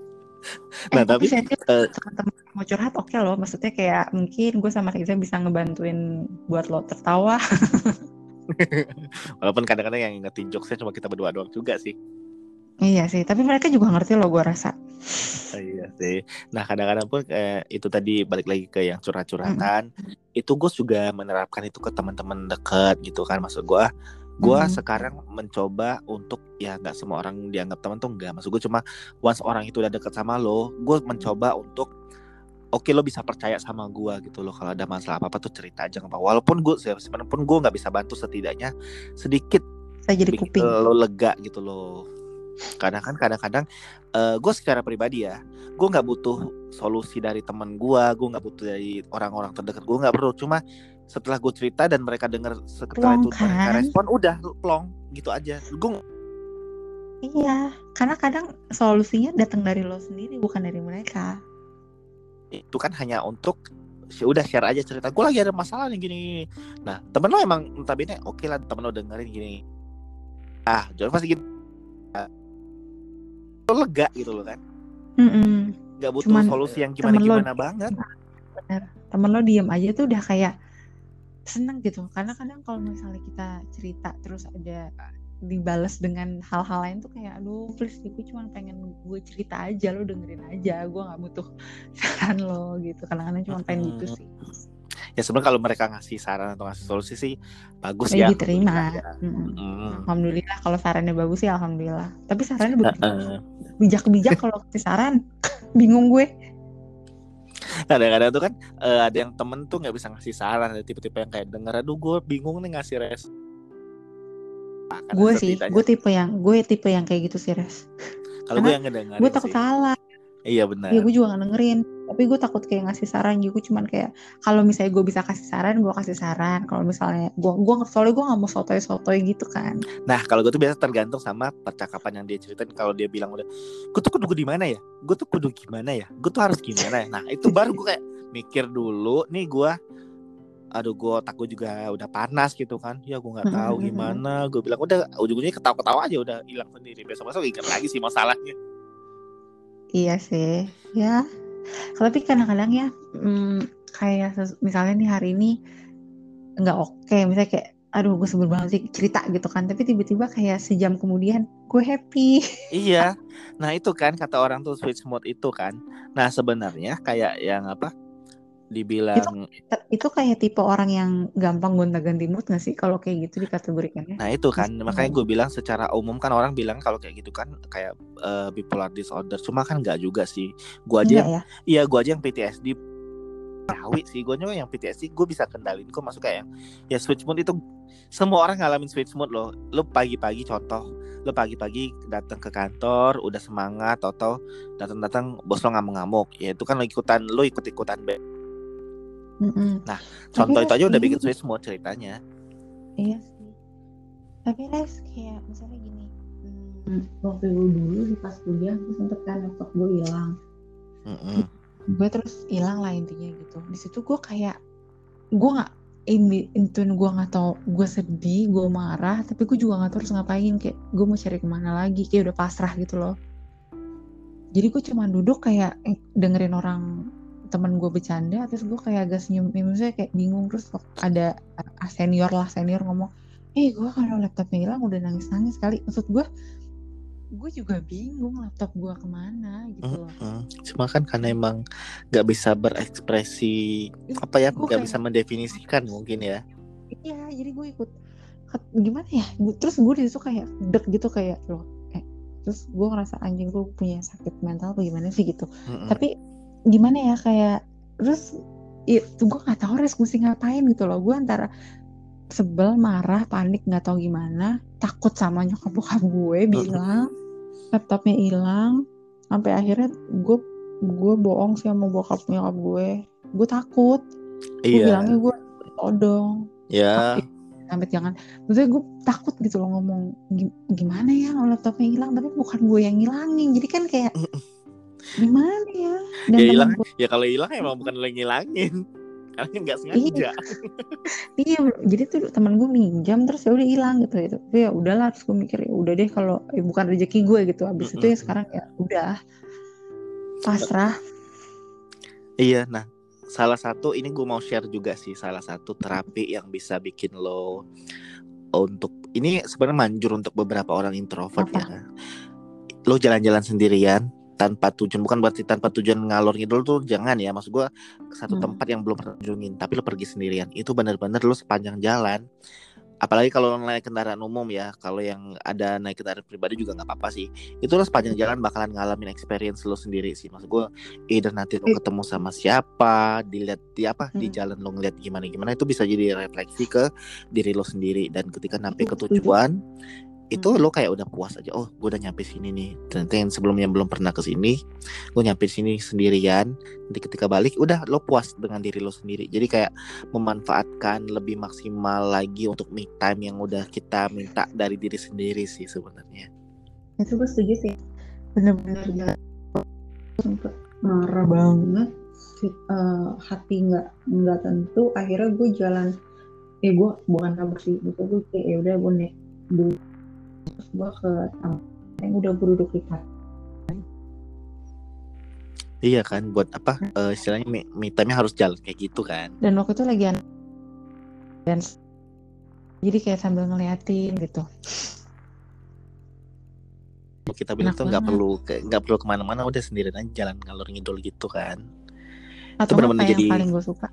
Nah, tapi, saya eh, teman-teman mau curhat oke loh maksudnya kayak mungkin gue sama Riza bisa ngebantuin buat lo tertawa Walaupun kadang-kadang yang ngetin jokesnya cuma kita berdua doang juga sih. iya sih tapi mereka juga ngerti loh gue rasa Oh, iya sih. Nah kadang-kadang pun eh, itu tadi balik lagi ke yang curhat-curhatan. Itu gue juga menerapkan itu ke teman-teman dekat gitu kan. Maksud gue, gue Mm. sekarang mencoba untuk ya nggak semua orang dianggap teman tuh enggak. Maksud gue cuma once orang itu udah deket sama lo, gue mencoba untuk Oke lo bisa percaya sama gue gitu loh kalau ada masalah apa apa tuh cerita aja apa walaupun gue sebenarnya pun gue nggak bisa bantu setidaknya sedikit saya jadi kuping lo lega gitu loh kadang kan kadang-kadang gue secara pribadi ya gue nggak butuh solusi dari teman gue gue nggak butuh dari orang-orang terdekat gue nggak perlu cuma setelah gue cerita dan mereka dengar setelah Plong itu mereka kan? respon udah plong gitu aja gue iya karena kadang solusinya datang dari lo sendiri bukan dari mereka itu kan hanya untuk ya udah share aja cerita gue lagi ada masalah nih gini, gini. nah temen lo emang notabene oke lah temen lo dengerin gini ah jangan pasti gitu lo lega gitu loh kan Mm-mm. nggak butuh Cuman solusi yang gimana lo- gimana banget temen lo diem aja tuh udah kayak seneng gitu. Karena kadang kalau misalnya kita cerita terus ada dibales dengan hal-hal lain tuh kayak aduh please gue cuma pengen gue cerita aja lo dengerin aja gue nggak butuh saran lo gitu. Kadang-kadang cuma pengen gitu sih. Ya sebenarnya kalau mereka ngasih saran atau ngasih solusi sih bagus Jadi ya diterima. alhamdulillah ya. Kalau sarannya bagus sih alhamdulillah. Tapi sarannya begitu bijak-bijak kalau kasih saran. Bingung gue kadang-kadang tuh kan eh, ada yang temen tuh nggak bisa ngasih saran ada tipe-tipe yang kayak denger aduh gue bingung nih ngasih res. Nah, gue sih gue tipe yang gue tipe yang kayak gitu sih res. Kalau gue yang ngedengerin gue takut sih. salah. Iya benar. Ya gue juga gak dengerin tapi gue takut kayak ngasih saran gitu gue cuman kayak kalau misalnya gue bisa kasih saran gue kasih saran. Kalau misalnya gue gue soalnya gue nggak mau sotoy sotoy gitu kan. Nah kalau gue tuh biasa tergantung sama percakapan yang dia ceritain. Kalau dia bilang udah gue tuh kudu di mana ya? Gue tuh kudu gimana ya? Gue tuh harus gimana ya? Nah itu baru gue kayak mikir dulu nih gue aduh gue otak gue juga udah panas gitu kan. Ya gue nggak tahu gimana. Gue bilang udah ujung-ujungnya ketawa-ketawa aja udah hilang sendiri. Besok-besok ingat lagi sih masalahnya. Iya sih. Ya tapi kadang-kadang ya hmm, kayak misalnya nih hari ini nggak oke misalnya kayak aduh gue sebel banget sih cerita gitu kan tapi tiba-tiba kayak sejam kemudian gue happy Iya, nah itu kan kata orang tuh switch mode itu kan. Nah sebenarnya kayak yang apa? Dibilang, itu kayak tipe orang yang gampang gonta-ganti mood gak sih kalau kayak gitu dikategorikannya nah itu kan Pasti makanya mau. gue bilang secara umum kan orang bilang kalau kayak gitu kan kayak eh, bipolar disorder. Cuma kan nggak juga sih. Gue aja, yang, ya iya gue aja yang PTSD tahu sih gue juga yang PTSD gue bisa kendalin kok masuk kayak ya switch mood itu semua orang ngalamin switch mood loh lo pagi-pagi contoh lo pagi-pagi datang ke kantor udah semangat atau datang-datang bos lo ngamuk-ngamuk ya itu kan lo ikutan lo ikut-ikutan Mm-mm. contoh Tapi itu aja udah bikin switch mode ceritanya Iya sih. Tapi Les kayak misalnya gini. hmm, waktu gue dulu di pas kuliah gue sempet kan laptop gue hilang. Mm-mm. gue terus hilang lah intinya gitu di situ gue kayak gue nggak ini itu gue nggak tau gue sedih gue marah tapi gue juga nggak tahu harus ngapain kayak gue mau cari ke mana lagi kayak udah pasrah gitu loh jadi gue cuma duduk kayak eh, dengerin orang temen gue bercanda terus gue kayak agak senyum maksudnya kayak bingung terus ada uh, senior lah senior ngomong eh gue kalau laptopnya hilang udah nangis nangis kali maksud gue gue juga bingung laptop gue ke mana gitu loh. Mm-mm. Cuma kan karena emang nggak bisa berekspresi apa ya nggak bisa mendefinisikan mungkin ya. Iya, jadi gue ikut gimana ya? Gua- Terus gue di situ kayak deg gitu kayak loh. Eh, terus gue ngerasa anjing gue punya sakit mental apa gimana sih gitu. Mm-mm. Tapi gimana ya kayak terus itu gue nggak tahu harus mesti ngapain gitu loh. Gue antara sebel, marah, panik nggak tahu gimana, takut sama nyokap bokap gue bilang laptopnya hilang, sampai akhirnya gue gue bohong sih sama bokap nyokap gue. Gue takut. Gue Iya, bilangnya gue todong ya. tapi sampai jangan maksudnya gue takut gitu loh ngomong "Gi- gimana ya kalau laptopnya hilang tapi bukan gue yang ngilangin jadi kan kayak gimana ya? Dan Ya hilang, gue ya kalau hilang emang bukan lo yang ngilangin. Karena nggak sengaja. iya jadi tuh teman gue minjam terus ya udah hilang gitu gitu. Tapi ya udahlah terus gue mikir ya udah deh kalau eh, bukan rezeki gue gitu. Abis itu ya sekarang ya udah. Pasrah. Iya, nah salah satu ini gue mau share juga sih salah satu terapi yang bisa bikin lo untuk ini sebenarnya manjur untuk beberapa orang introvert Apa? ya. Lo jalan-jalan sendirian tanpa tujuan bukan berarti tanpa tujuan ngalor ngidul tuh jangan ya maksud gue ke satu Hmm. tempat yang belum pernah kunjungin tapi lo pergi sendirian itu benar-benar lo sepanjang jalan apalagi kalau naik kendaraan umum ya kalau yang ada naik kendaraan pribadi juga nggak apa-apa sih itu lo sepanjang jalan bakalan ngalamin experience lo sendiri sih maksud gue either nanti lo Eh. ketemu sama siapa dilihat di apa di Hmm. jalan lo ngeliat gimana gimana itu bisa jadi refleksi ke diri lo sendiri dan ketika nyampe ke Betul, setuju. Itu Hmm. lo kayak udah puas aja oh gue udah nyampe sini nih. Ternyata yang sebelumnya belum pernah ke sini gue nyampe sini sendirian. Nanti ketika balik udah lo puas dengan diri lo sendiri. Jadi kayak memanfaatkan lebih maksimal lagi untuk me time yang udah kita minta dari diri sendiri sih sebenarnya. Itu gue setuju sih. Bener-bener gak sempet marah banget. Eh, hati nggak nggak tentu. Akhirnya gue jalan eh gue bukan kabur sih. Gitu gue kayak ya udah gue dulu terus gue ke yang udah gue duduk di park iya kan buat apa eh, istilahnya me, me harus jalan kayak gitu kan. Dan waktu itu lagi an- dan jadi kayak sambil ngeliatin gitu. Kita bilang Enak tuh nggak perlu nggak perlu ke mana-mana udah sendirian aja jalan ngalor ngidul gitu kan. Atau bener-bener apa jadi- yang paling gue suka?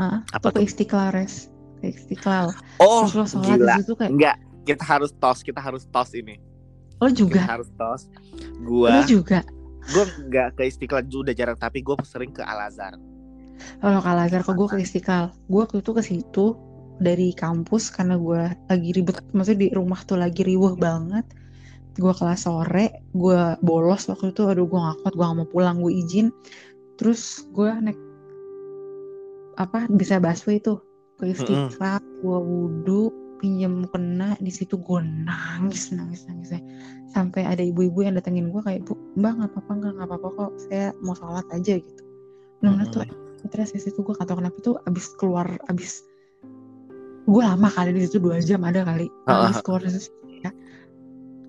Ah Apa tuh ke istiqlal res. Ke istiqlal. Oh terus lo sholat di gila. situ kayak Enggak, kita harus tos, kita harus tos ini. lo Kita juga harus tos. lo Gua juga gua nggak ke Istiqlal udah jarang tapi gue sering ke Al Azhar. Kalau ke Al Azhar ke gue ke Istiqlal, gue waktu itu ke situ dari kampus karena gue lagi ribet, maksudnya di rumah tuh lagi riuh banget. Gue kelas sore, gue bolos waktu itu, aduh gue gak kuat, gue gak mau pulang, gue izin. Terus gue naik apa bisa busway tuh ke Istiqlal, gue wudhu, pinjam kena di situ gue nangis nangis nangis ya. sampai ada ibu-ibu yang datengin gue kayak bu mbak nggak apa-apa nggak nggak apa-apa kok saya mau sholat aja gitu nah Mm-mm. tuh terus di situ gue kata kenapa tuh abis keluar abis gue lama kali di situ dua jam ada kali Ah, abis keluar dari situ ya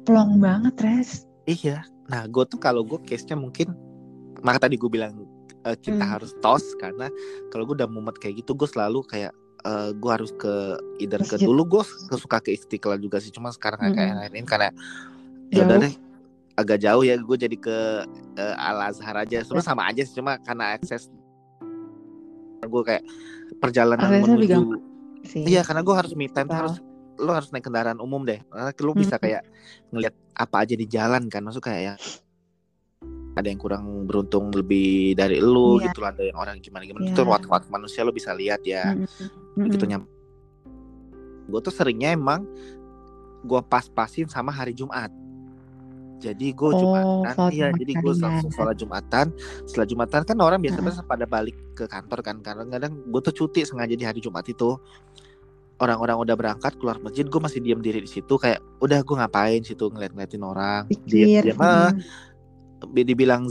plong banget res Iya. Nah, gue tuh kalau gue case-nya mungkin maka tadi gue bilang eh, kita Hmm. harus tos karena kalau gue udah mumet kayak gitu gue selalu kayak eh, gue harus ke either ke dulu gue suka ke Istiqlal juga sih cuma sekarang kayak Mm-mm. akhir ini karena ya udah deh agak jauh ya gue jadi ke eh, Al Azhar aja Ya. sebenarnya sama aja sih cuma karena akses gue kayak perjalanan lebih menuju Iya karena gue harus me time harus lo harus naik kendaraan umum deh karena lo bisa Hmm. kayak ngeliat apa aja di jalan kan maksud kayak yang ada yang kurang beruntung lebih dari lo Iya. gitu ada yang orang gimana gimana Iya. itu watak-watak manusia lo bisa lihat ya Mm-mm. begitu Mm-mm. nyam gue tuh seringnya emang gue pas-pasin sama hari Jumat jadi gue Oh, Jumatan iya jadi gue harian. sholat Jumatan setelah Jumatan kan orang biasanya pada balik ke kantor kan kadang-kadang gue tuh cuti sengaja di hari Jumat itu orang-orang udah berangkat keluar masjid gue masih diam diri di situ kayak udah gue ngapain situ ngeliat-ngeliatin orang diam ah mm. Dibilang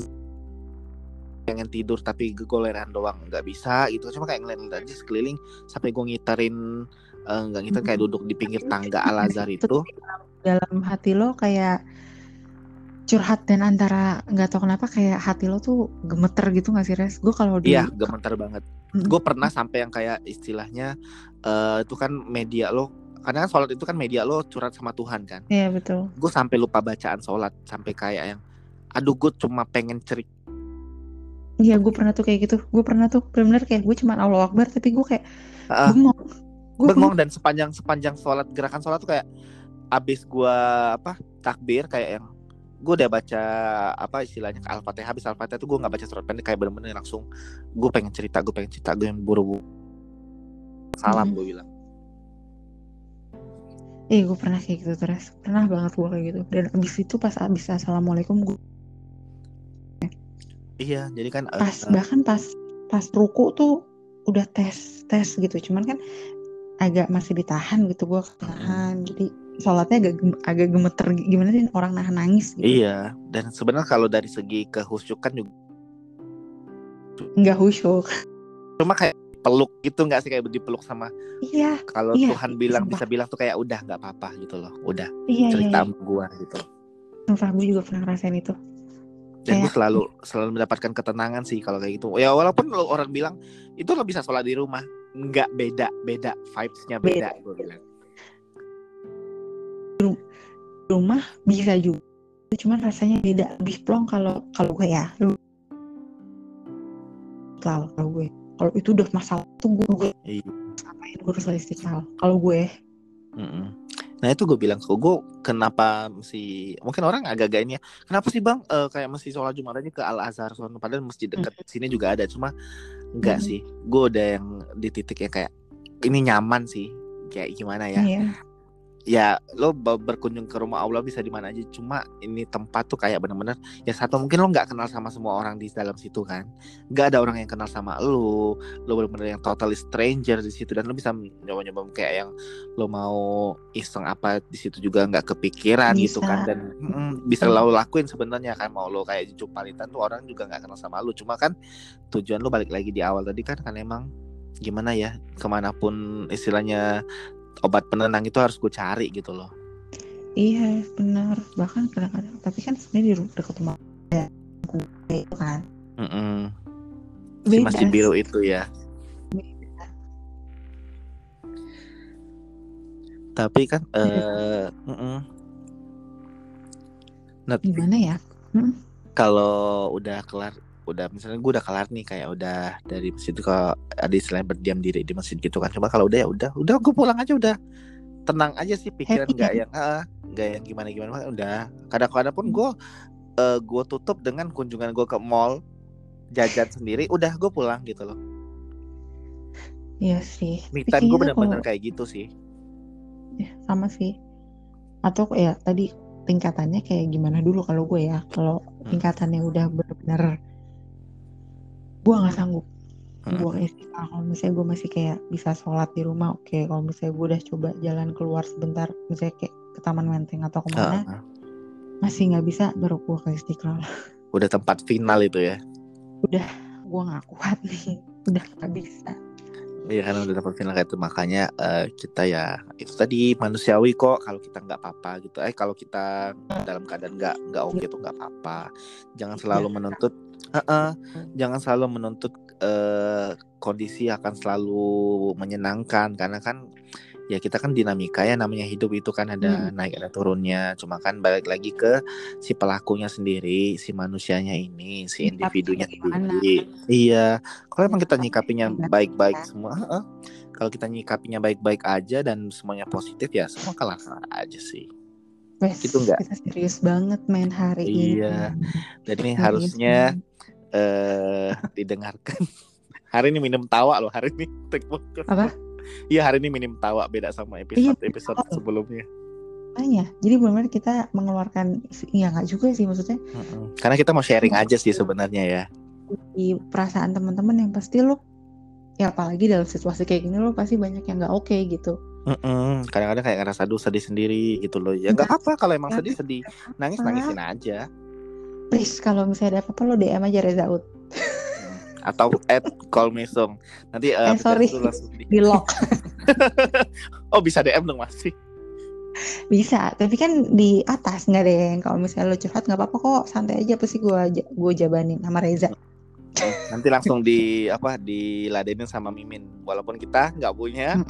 pengen tidur tapi goleran doang nggak bisa gitu. Cuma kayak ngeliat aja sekeliling sampai gue ngitarin eh, nggak ngiter kayak duduk di pinggir tangga Al Azhar itu. dalam hati lo kayak curhat dan antara nggak tahu kenapa kayak hati lo tuh gemeter gitu nggak sih res? Gue kalau iya gemeter banget. Gue pernah sampai yang kayak istilahnya eh itu kan media lo karena kan sholat itu kan media lo curhat sama Tuhan kan. Iya betul. Gue sampai lupa bacaan sholat sampai kayak yang aduh gue cuma pengen cerik. Iya gue pernah tuh kayak gitu. Gue pernah tuh benar-benar kayak gue cuma Allah Akbar tapi gue kayak bengong. Gue bengong dan sepanjang sepanjang sholat gerakan sholat tuh kayak abis gua apa takbir kayak yang gue udah baca apa istilahnya ke al-fatihah habis al-fatihah tuh gue nggak baca surat pendek kayak bener-bener langsung gue pengen cerita gue pengen cerita gue yang buru-buru. Salam Mhm. gue bilang. Eh gue pernah kayak gitu terus Pernah banget gue kayak gitu. Dan abis itu pas abis Assalamualaikum gue iya jadi kan eh, pas eh, Bahkan pas Pas ruku tuh Udah tes Tes gitu. Cuman kan Agak masih ditahan gitu Gue tahan Jadi sholatnya agak, agak gemeter. Gimana sih orang nahan nangis gitu? Iya dan sebenarnya kalau dari segi kehusyukan juga Nggak khusyuk cuma kayak peluk gitu nggak sih? Kayak dipeluk sama Iya kalau Iya, Tuhan bilang sumpah. bisa bilang tuh kayak udah nggak apa-apa gitu loh. Udah Iya iya cerita iya. sama gue gitu. Sumpah gue juga pernah ngerasain itu dan gue Kayak- selalu selalu mendapatkan ketenangan sih kalau kayak gitu. Ya walaupun lo orang bilang itu lo bisa sholat di rumah. Nggak beda beda vibesnya beda, Beda. gue bilang. Rumah bisa juga cuman rasanya beda. Lebih plong kalau kalau gue ya. Kalau kalau gue. Kalau itu udah masalah tuh gue, gue Iya. ngapain gue harus istiqlal? Kalau gue Mm-mm. Nah itu gue bilang ke gue kenapa mesti mungkin orang agak-agak ini ya kenapa sih bang eh, kayak mesti sholat jumat aja ke Al Azhar sono padahal masjid dekat sini juga ada cuma enggak Mm-mm. sih. Gue udah yang di titik yang kayak ini nyaman sih kayak gimana ya. Iya ya lo berkunjung ke rumah Allah bisa di mana aja. Cuma ini tempat tuh kayak bener-bener ya satu mungkin lo nggak kenal sama semua orang di dalam situ kan. Nggak ada orang yang kenal sama lo. Lo bener-bener yang totally stranger di situ. Dan lo bisa nyoba-nyoba kayak yang lo mau iseng apa di situ juga nggak kepikiran gitu Bisa. kan. Dan mm, bisa lo lakuin sebenarnya kan. Mau lo kayak jumpalitan tuh orang juga nggak kenal sama lo. Cuma kan tujuan lo balik lagi di awal tadi kan kan emang gimana ya ke mana pun istilahnya obat penenang itu harus gue cari gitu loh. Iya benar. Bahkan kadang-kadang tapi kan sebenarnya di dekat rumah ya gue itu kan. Mm-mm. Si beda masjid biru itu ya. Tapi kan eh mm-mm. Nah, gimana ya? Kalau udah kelar udah misalnya gue udah kelar nih kayak udah dari masjid ke ada istilahnya berdiam diri di masjid gitu kan. Coba kalau udah ya udah udah gue pulang aja udah. Tenang aja sih pikiran nggak yang nggak yang gimana gimana udah. Kadang-kadang pun gue eh gue tutup dengan kunjungan gue ke mall jajan sendiri udah gue pulang gitu loh. Iya sih. Time gue bener-bener kalau- kayak gitu sih. Ya, sama sih. Atau ya tadi tingkatannya kayak gimana dulu kalau gue ya. Kalau Hmm. tingkatannya udah bener-bener gue nggak sanggup. Gue istiqlal. kalau misalnya gue masih kayak bisa sholat di rumah oke. Kalau misalnya gue udah coba jalan keluar sebentar misalnya kayak ke taman menteng atau ke mana Ah, masih nggak bisa baru gue ke istiqlal. Udah tempat final itu ya? Gue nggak kuat nih. Udah nggak bisa. Iya kan udah tempat final kayak itu. Makanya eh, kita ya itu tadi manusiawi kok. Kalau kita nggak apa-apa gitu. Eh kalau kita dalam keadaan nggak nggak oke itu nggak apa-apa. Jangan selalu menuntut Heeh, jangan selalu menuntut eh, kondisi akan selalu menyenangkan karena kan ya kita kan dinamika ya namanya hidup itu kan ada naik ada turunnya. Cuma kan balik lagi ke si pelakunya sendiri si manusianya ini si individunya sendiri. Iya. Kalau emang kita Nyikapinya baik-baik semua heeh. kalau kita nyikapinya baik-baik aja dan semuanya positif ya semua kelar aja sih. Wes, Gitu nggak? kita serius banget main hari ini. Iya. dan ini Serius harusnya banget. Eh didengarkan hari ini minum tawa loh hari ini take podcast. Apa? Iya hari ini minim tawa beda sama Iya, episode episode tawa. sebelumnya. Makanya, jadi benar-benar kita mengeluarkan ya nggak juga sih maksudnya Mm-mm. Karena kita mau sharing aja sih sebenarnya ya. di perasaan teman-teman yang pasti lo ya apalagi dalam situasi kayak gini lo pasti banyak yang nggak oke gitu. Mm-mm. Kadang-kadang kayak ngerasa aduh sedih sendiri gitu loh. Ya nggak apa kalau emang sedih sedih nangis nangisin aja. Please kalau misalnya ada apa-apa lo DM aja Reza Ut. atau at call mesong nanti uh, Eh, sorry. itu langsung di- di lock. Oh bisa DM dong masih bisa tapi kan di atas nggak deh kalau misalnya lo curhat nggak apa-apa kok. Santai aja pasti gue gue jabanin sama Reza. Nanti langsung di apa diladenin sama Mimin. Walaupun kita nggak punya.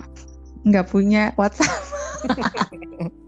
Nggak punya WhatsApp